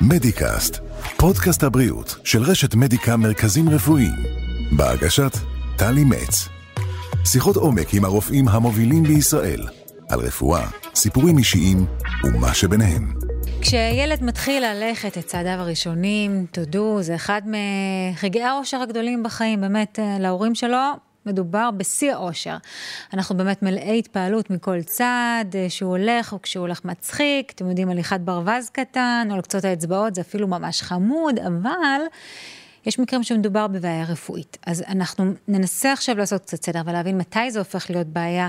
מדיקאסט, פודקאסט הבריאות של רשת מדיקה מרכזים רפואיים, בהגשת טלי מצ. שיחות עומק עם הרופאים המובילים בישראל, על רפואה, סיפורים אישיים ומה שביניהם. כשילד מתחיל ללכת את צעדיו הראשונים, תודו, זה אחד מרגעי האושר הגדולים בחיים, באמת, אה, להורים שלו. מדובר בשיא האושר. אנחנו באמת מלאי התפעלות מכל צעד אה, שהוא הולך, או כשהוא הולך מצחיק, אתם יודעים, הליכת ברווז קטן, או על קצות האצבעות, זה אפילו ממש חמוד, אבל יש מקרים שמדובר בבעיה רפואית. אז אנחנו ננסה עכשיו לעשות קצת סדר ולהבין מתי זה הופך להיות בעיה,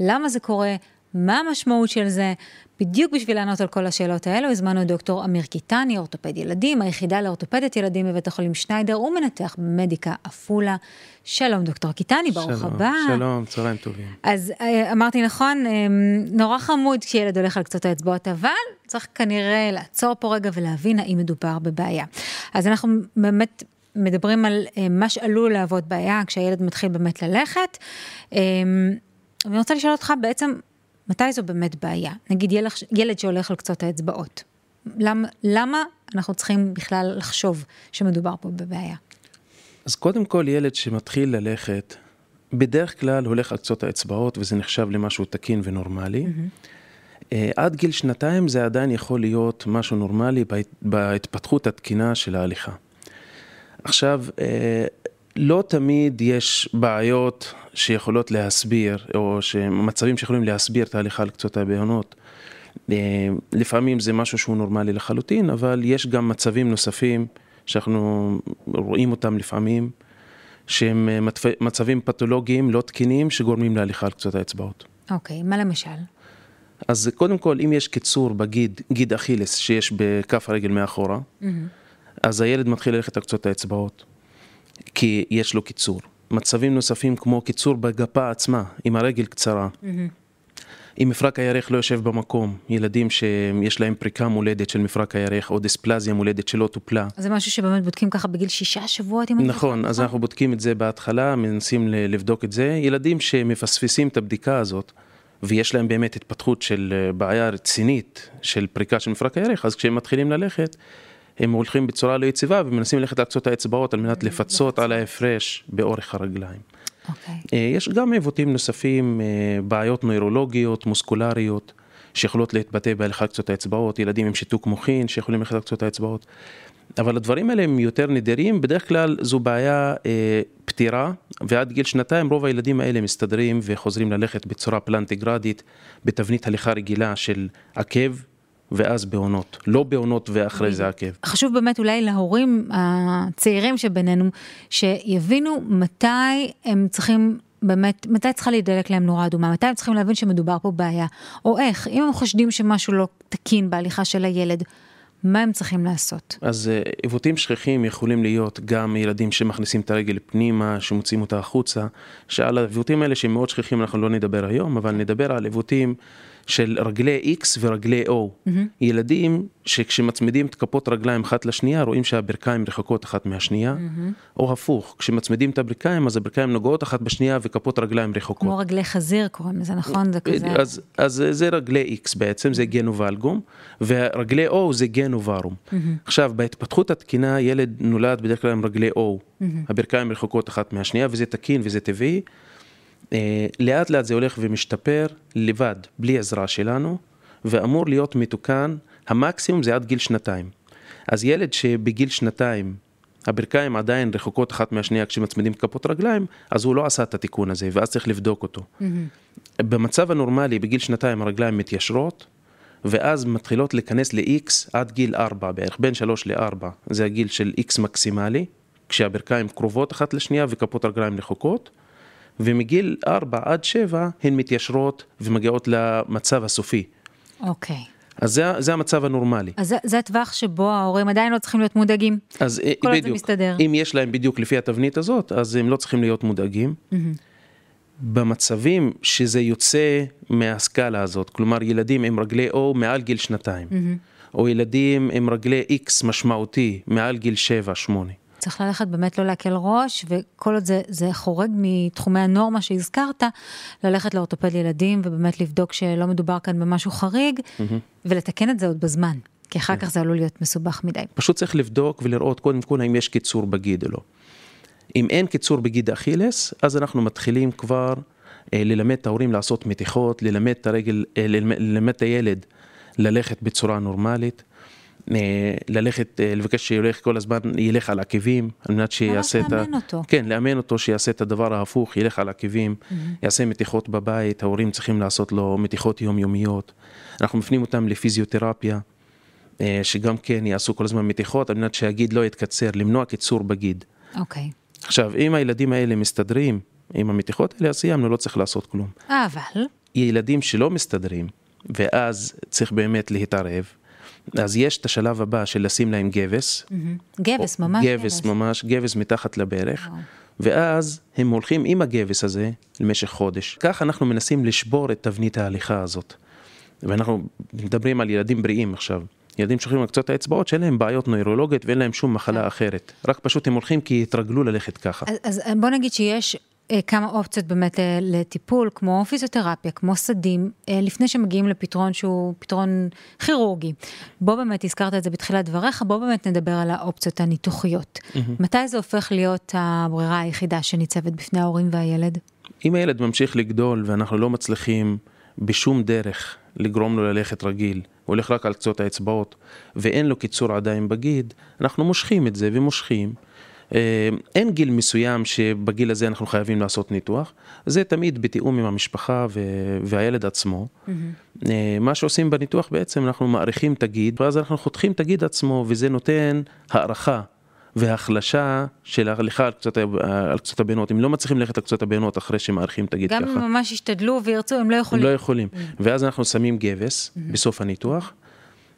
למה זה קורה, מה המשמעות של זה? בדיוק בשביל לענות על כל השאלות האלו, הזמנו את דוקטור אמיר קיטני, אורתופד ילדים, היחידה לאורתופדית ילדים בבית החולים שניידר, ומנתח במדיקה עפולה. שלום, דוקטור קיטני, ברוך שלום, הבא. שלום, צהריים טובים. אז אה, אמרתי נכון, אה, נורא חמוד כשילד הולך על קצות האצבעות, אבל צריך כנראה לעצור פה רגע ולהבין האם מדובר בבעיה. אז אנחנו באמת מדברים על אה, מה שעלול להוות בעיה כשהילד מתחיל באמת ללכת. אני רוצה לשאול אותך בעצם, מתי זו באמת בעיה? נגיד ילד, ילד שהולך על קצות האצבעות. למה, למה אנחנו צריכים בכלל לחשוב שמדובר פה בבעיה? אז קודם כל ילד שמתחיל ללכת, בדרך כלל הולך על קצות האצבעות וזה נחשב למשהו תקין ונורמלי. Mm-hmm. עד גיל שנתיים זה עדיין יכול להיות משהו נורמלי בהתפתחות התקינה של ההליכה. עכשיו, אה, לא תמיד יש בעיות שיכולות להסביר, או מצבים שיכולים להסביר את ההליכה על קצות הבהונות. אה, לפעמים זה משהו שהוא נורמלי לחלוטין, אבל יש גם מצבים נוספים שאנחנו רואים אותם לפעמים, שהם אה, מצבים פתולוגיים לא תקינים שגורמים להליכה על קצות האצבעות. אוקיי, okay, מה למשל? אז קודם כל, אם יש קיצור בגיד, גיד אכילס שיש בכף הרגל מאחורה, mm-hmm. אז הילד מתחיל ללכת על קצות האצבעות, כי יש לו קיצור. מצבים נוספים כמו קיצור בגפה עצמה, עם הרגל קצרה. Mm-hmm. אם מפרק הירך לא יושב במקום, ילדים שיש להם פריקה מולדת של מפרק הירך או דיספלזיה מולדת שלא טופלה. זה משהו שבאמת בודקים ככה בגיל שישה שבועות? נכון, אז אנחנו בודקים את זה בהתחלה, מנסים לבדוק את זה. ילדים שמפספסים את הבדיקה הזאת, ויש להם באמת התפתחות של אה, בעיה רצינית של פריקה של מפרק הירך, אז כשהם מתחילים ללכת, הם הולכים בצורה לא יציבה ומנסים ללכת על קצות האצבעות על מנת לפצות על ההפרש באורך הרגליים. Okay. אוקיי. אה, יש גם עיוותים נוספים, אה, בעיות נוירולוגיות, מוסקולריות, שיכולות להתבטא בהליכה קצות האצבעות, ילדים עם שיתוק מוחין שיכולים ללכת על קצות האצבעות. אבל הדברים האלה הם יותר נדירים, בדרך כלל זו בעיה אה, פתירה, ועד גיל שנתיים רוב הילדים האלה מסתדרים וחוזרים ללכת בצורה פלנטיגרדית, בתבנית הליכה רגילה של עקב ואז בעונות, לא בעונות ואחרי זה עקב. חשוב באמת אולי להורים הצעירים שבינינו, שיבינו מתי הם צריכים באמת, מתי צריכה להידלק להם נורה אדומה, מתי הם צריכים להבין שמדובר פה בעיה, או איך, אם הם חושדים שמשהו לא תקין בהליכה של הילד, מה הם צריכים לעשות? אז אה, עיוותים שכיחים יכולים להיות גם ילדים שמכניסים את הרגל פנימה, שמוציאים אותה החוצה, שעל העיוותים האלה שהם מאוד שכיחים אנחנו לא נדבר היום, אבל נדבר על עיוותים של רגלי X ורגלי O. Mm-hmm. ילדים שכשמצמידים את כפות רגליים אחת לשנייה רואים שהברכיים רחוקות אחת מהשנייה, mm-hmm. או הפוך, כשמצמידים את הברכיים אז הברכיים נוגעות אחת בשנייה וכפות רגליים רחוקות. כמו רגלי חזיר קוראים לזה, נכון? זה כזה... אז, אז זה רגלי X בעצם, זה גן וולגום, ורגלי O זה גן וורום. Mm-hmm. עכשיו, בהתפתחות התקינה ילד נולד בדרך כלל עם רגלי O, mm-hmm. הברכיים רחוקות אחת מהשנייה וזה תקין וזה טבעי. אה, לאט לאט זה הולך ומשתפר לבד, בלי עזרה שלנו, ואמור להיות מתוקן, המקסימום זה עד גיל שנתיים. אז ילד שבגיל שנתיים הברכיים עדיין רחוקות אחת מהשנייה כשמצמידים את כפות רגליים, אז הוא לא עשה את התיקון הזה, ואז צריך לבדוק אותו. Mm-hmm. במצב הנורמלי, בגיל שנתיים הרגליים מתיישרות, ואז מתחילות להיכנס ל-X עד גיל 4 בערך, בין 3 ל-4, זה הגיל של X מקסימלי, כשהברכיים קרובות אחת לשנייה וכפות רגליים רחוקות. ומגיל 4 עד 7 הן מתיישרות ומגיעות למצב הסופי. אוקיי. אז זה, זה המצב הנורמלי. אז זה, זה הטווח שבו ההורים עדיין לא צריכים להיות מודאגים. אז אה, כל בדיוק, זה מסתדר. אם יש להם בדיוק לפי התבנית הזאת, אז הם לא צריכים להיות מודאגים. Mm-hmm. במצבים שזה יוצא מהסקאלה הזאת, כלומר ילדים עם רגלי O מעל גיל שנתיים, mm-hmm. או ילדים עם רגלי X משמעותי מעל גיל 7-8, צריך ללכת באמת לא להקל ראש, וכל עוד זה, זה חורג מתחומי הנורמה שהזכרת, ללכת לאורתופד ילדים ובאמת לבדוק שלא מדובר כאן במשהו חריג, mm-hmm. ולתקן את זה עוד בזמן. כי אחר כך זה עלול להיות מסובך מדי. פשוט צריך לבדוק ולראות קודם כל האם יש קיצור בגיד או לא. אם אין קיצור בגיד אכילס, אז אנחנו מתחילים כבר אה, ללמד את ההורים לעשות מתיחות, ללמד את הרגל, אה, ללמד את הילד ללכת בצורה נורמלית. אה, ללכת, אה, לבקש שילך כל הזמן, ילך על עקבים, על מנת שיעשה את ה... ממש לאמן אותו. כן, לאמן אותו, שיעשה את הדבר ההפוך, ילך על עקבים, mm-hmm. יעשה מתיחות בבית, ההורים צריכים לעשות לו מתיחות יומיומיות. אנחנו מפנים אותם לפיזיותרפיה, אה, שגם כן יעשו כל הזמן מתיחות, על מנת שהגיד לא יתקצר, למנוע קיצור בגיד. אוקיי. Okay. עכשיו, אם הילדים האלה מסתדרים עם המתיחות האלה, אז סיימנו, לא צריך לעשות כלום. אבל? ילדים שלא מסתדרים, ואז צריך באמת להתערב. אז יש את השלב הבא של לשים להם גבס. Mm-hmm. גבס, ממש גבס. גבס, ממש, גבס מתחת לברך. ואז הם הולכים עם הגבס הזה למשך חודש. כך אנחנו מנסים לשבור את תבנית ההליכה הזאת. ואנחנו מדברים על ילדים בריאים עכשיו. ילדים שוכרים על קצות האצבעות שאין להם בעיות נוירולוגיות ואין להם שום מחלה כן. אחרת. רק פשוט הם הולכים כי התרגלו ללכת ככה. אז, אז בוא נגיד שיש כמה אופציות באמת אה, לטיפול, כמו פיזיותרפיה, כמו סדים, אה, לפני שמגיעים לפתרון שהוא פתרון כירורגי. בוא באמת, הזכרת את זה בתחילת דבריך, בוא באמת נדבר על האופציות הניתוחיות. Mm-hmm. מתי זה הופך להיות הברירה היחידה שניצבת בפני ההורים והילד? אם הילד ממשיך לגדול ואנחנו לא מצליחים בשום דרך לגרום לו ללכת רגיל, הוא הולך רק על קצות האצבעות, ואין לו קיצור עדיין בגיד, אנחנו מושכים את זה ומושכים. אה, אין גיל מסוים שבגיל הזה אנחנו חייבים לעשות ניתוח, זה תמיד בתיאום עם המשפחה והילד עצמו. Mm-hmm. מה שעושים בניתוח בעצם, אנחנו מעריכים את הגיד, ואז אנחנו חותכים את הגיד עצמו, וזה נותן הערכה והחלשה של ההליכה על קצות, על קצות הבנות, הם לא מצליחים ללכת על קצות הבנות אחרי שמאריכים את הגיד גם ככה. גם אם ממש ישתדלו וירצו, הם לא יכולים. הם לא יכולים. Mm-hmm. ואז אנחנו שמים גבס mm-hmm. בסוף הניתוח,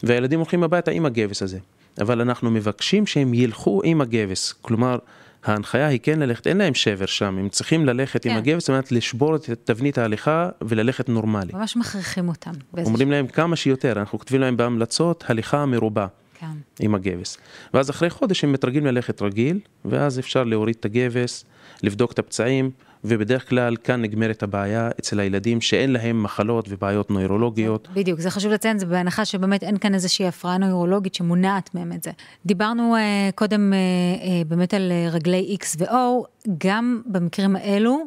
והילדים הולכים הביתה עם הגבס הזה. אבל אנחנו מבקשים שהם ילכו עם הגבס. כלומר, ההנחיה היא כן ללכת, אין להם שבר שם, הם צריכים ללכת כן. עם הגבס על מנת לשבור את תבנית ההליכה וללכת נורמלי. ממש מכריחים אותם. אומרים להם כמה שיותר, אנחנו כותבים להם בהמלצות הליכה מרובה. כן. עם הגבס. ואז אחרי חודש הם מתרגלים ללכת רגיל, ואז אפשר להוריד את הגבס, לבדוק את הפצעים, ובדרך כלל כאן נגמרת הבעיה אצל הילדים שאין להם מחלות ובעיות נוירולוגיות. בדיוק, זה חשוב לציין, זה בהנחה שבאמת אין כאן איזושהי הפרעה נוירולוגית שמונעת מהם את זה. דיברנו uh, קודם uh, uh, באמת על uh, רגלי X ו-O, גם במקרים האלו,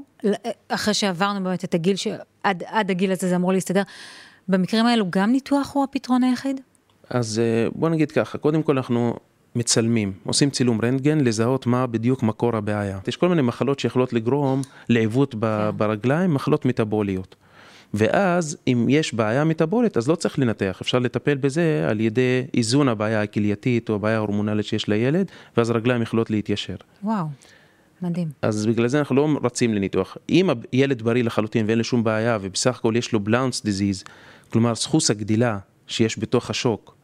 אחרי שעברנו באמת את הגיל, שעד הגיל הזה זה אמור להסתדר, במקרים האלו גם ניתוח הוא הפתרון היחיד? אז בוא נגיד ככה, קודם כל אנחנו מצלמים, עושים צילום רנטגן, לזהות מה בדיוק מקור הבעיה. יש כל מיני מחלות שיכולות לגרום לעיוות כן. ברגליים, מחלות מטאבוליות. ואז אם יש בעיה מטאבולית אז לא צריך לנתח, אפשר לטפל בזה על ידי איזון הבעיה הכלייתית או הבעיה ההורמונלית שיש לילד, ואז הרגליים יכולות להתיישר. וואו. מדהים. אז בגלל זה אנחנו לא רצים לניתוח. אם הילד בריא לחלוטין ואין לו שום בעיה ובסך הכל יש לו בלאונס דיזיז, כלומר סחוס הגדילה שיש בתוך השוק,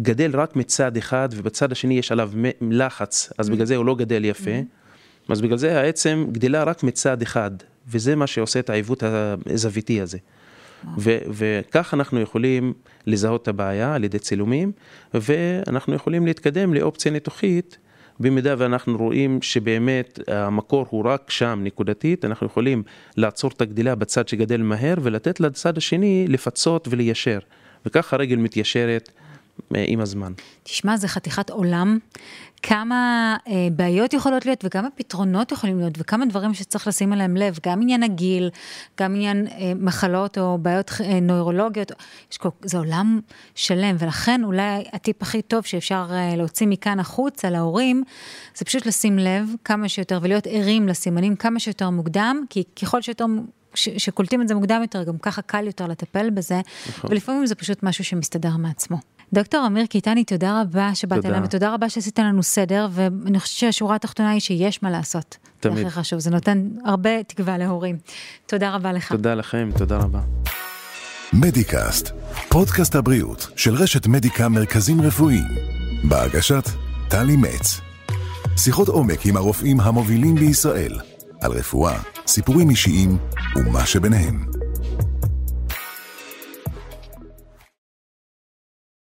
גדל רק מצד אחד ובצד השני יש עליו לחץ, אז בגלל זה הוא לא גדל יפה. אז בגלל זה העצם גדלה רק מצד אחד, וזה מה שעושה את העיוות הזוויתי הזה. וכך אנחנו יכולים לזהות את הבעיה על ידי צילומים, ואנחנו יכולים להתקדם לאופציה ניתוחית. במידה ואנחנו רואים שבאמת המקור הוא רק שם נקודתית, אנחנו יכולים לעצור את הגדילה בצד שגדל מהר ולתת לצד השני לפצות וליישר. וכך הרגל מתיישרת עם הזמן. תשמע, זה חתיכת עולם. כמה אה, בעיות יכולות להיות וכמה פתרונות יכולים להיות וכמה דברים שצריך לשים עליהם לב, גם עניין הגיל, גם עניין אה, מחלות או בעיות אה, נוירולוגיות, יש כל, זה עולם שלם ולכן אולי הטיפ הכי טוב שאפשר אה, להוציא מכאן החוצה להורים, זה פשוט לשים לב כמה שיותר ולהיות ערים לסימנים כמה שיותר מוקדם, כי ככל שיותר שקולטים את זה מוקדם יותר, גם ככה קל יותר לטפל בזה, נכון. ולפעמים זה פשוט משהו שמסתדר מעצמו. דוקטור אמיר קיטני, תודה רבה שבאת אלינו, ותודה רבה שעשית לנו סדר, ואני חושבת שהשורה התחתונה היא שיש מה לעשות. תמיד. זה הכי חשוב, זה נותן הרבה תקווה להורים. תודה רבה לך. תודה לכם, תודה רבה. מדיקאסט, פודקאסט הבריאות של רשת מדיקה מרכזים רפואיים, בהגשת טלי מצ. שיחות עומק עם הרופאים המובילים בישראל, על רפואה, סיפורים אישיים ומה שביניהם.